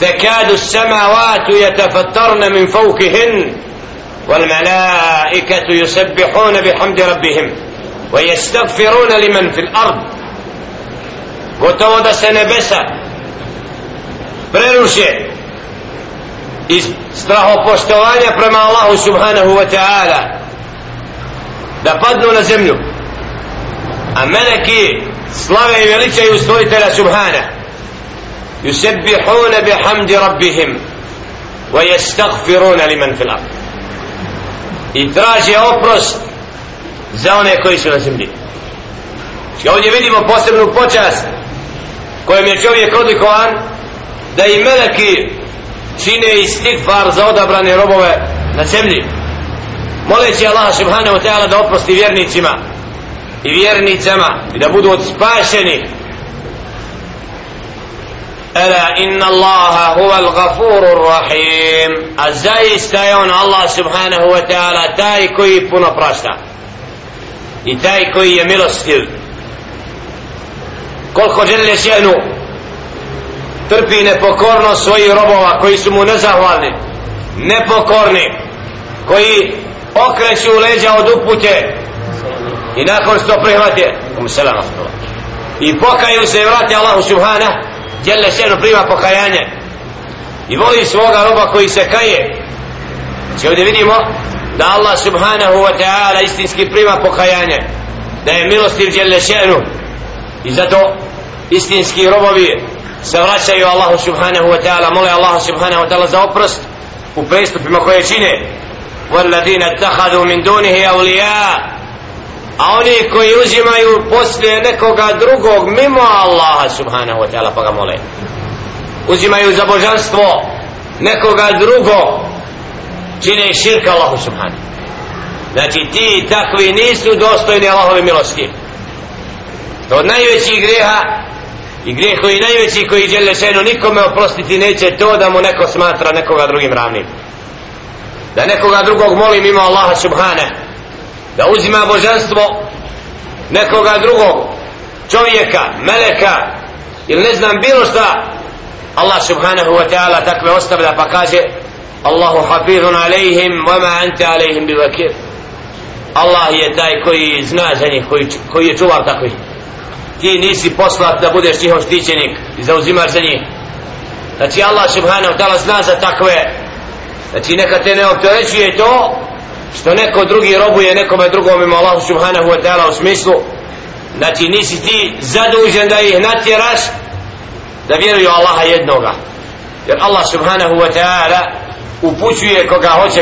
تكاد السماوات يتفطرن من فوقهن والملائكة يسبحون بحمد ربهم ويستغفرون لمن في الأرض gotovo da se nebesa preruše iz strahopoštovanja prema Allahu subhanahu wa ta'ala da padnu na zemlju a meleki slave i veličaju stvoritelja subhana yusebbihuna bihamdi rabbihim wa yastaghfiruna liman fil ard i traže oprost za one koji su na zemlji. Znači ovdje vidimo posebnu počast kojem je čovjek odlikovan da i meleki čine istigfar za odabrane robove na zemlji. Moleći Allah subhanahu wa ta'ala da oprosti vjernicima i vjernicama i da budu spašeni Ela inna Allaha huwa al-ghafurur rahim. A zaista je on Allah subhanahu wa ta'ala taj koji puno prašta. I taj koji je milostiv. Koliko žele sjenu trpi nepokornost svojih robova koji su mu nezahvalni. Nepokorni koji okreću leđa od upute i nakon što prihvate um selam i pokaju se i vrate Allahu subhana djele sjenu prima pokajanje i voli svoga roba koji se kaje znači ovdje vidimo da Allah subhanahu wa ta'ala istinski prima pokajanje da je milostiv djele sjenu i zato istinski robovi se vraćaju Allahu subhanahu wa ta'ala mole Allahu subhanahu wa ta'ala za oprost u prestupima koje čine والذين اتخذوا من دونه أولياء a oni koji uzimaju poslije nekoga drugog mimo Allaha subhanahu wa ta'ala pa ga mole. Uzimaju za božanstvo nekoga drugog čine širka Allahu subhanahu. Znači ti takvi nisu dostojni Allahove milosti to od najvećih greha i grijeh koji najveći koji žele šeno nikome oprostiti neće to da mu neko smatra nekoga drugim ravnim. Da nekoga drugog molim mimo Allaha subhanahu da uzima božanstvo nekoga drugog čovjeka, meleka ili ne znam bilo šta. Allah subhanahu wa ta'ala takve ostavlja pa kaže Allahu hafidhun alejhim wama anta alejhim bi vakir Allah je taj koji zna za njih koji, koji je čuvar takvih. Ti nisi poslat da budeš njihov štićenik i zauzimaš za njih. Znači Allah subhanahu wa ta'ala zna za takve. Znači neka te ne opterećuje to što neko drugi robuje nekome drugom ima Allahu subhanahu wa ta'ala u smislu znači nisi ti zadužen da ih natjeraš da vjeruju Allaha jednoga. Jer Allah subhanahu wa ta'ala upućuje koga hoće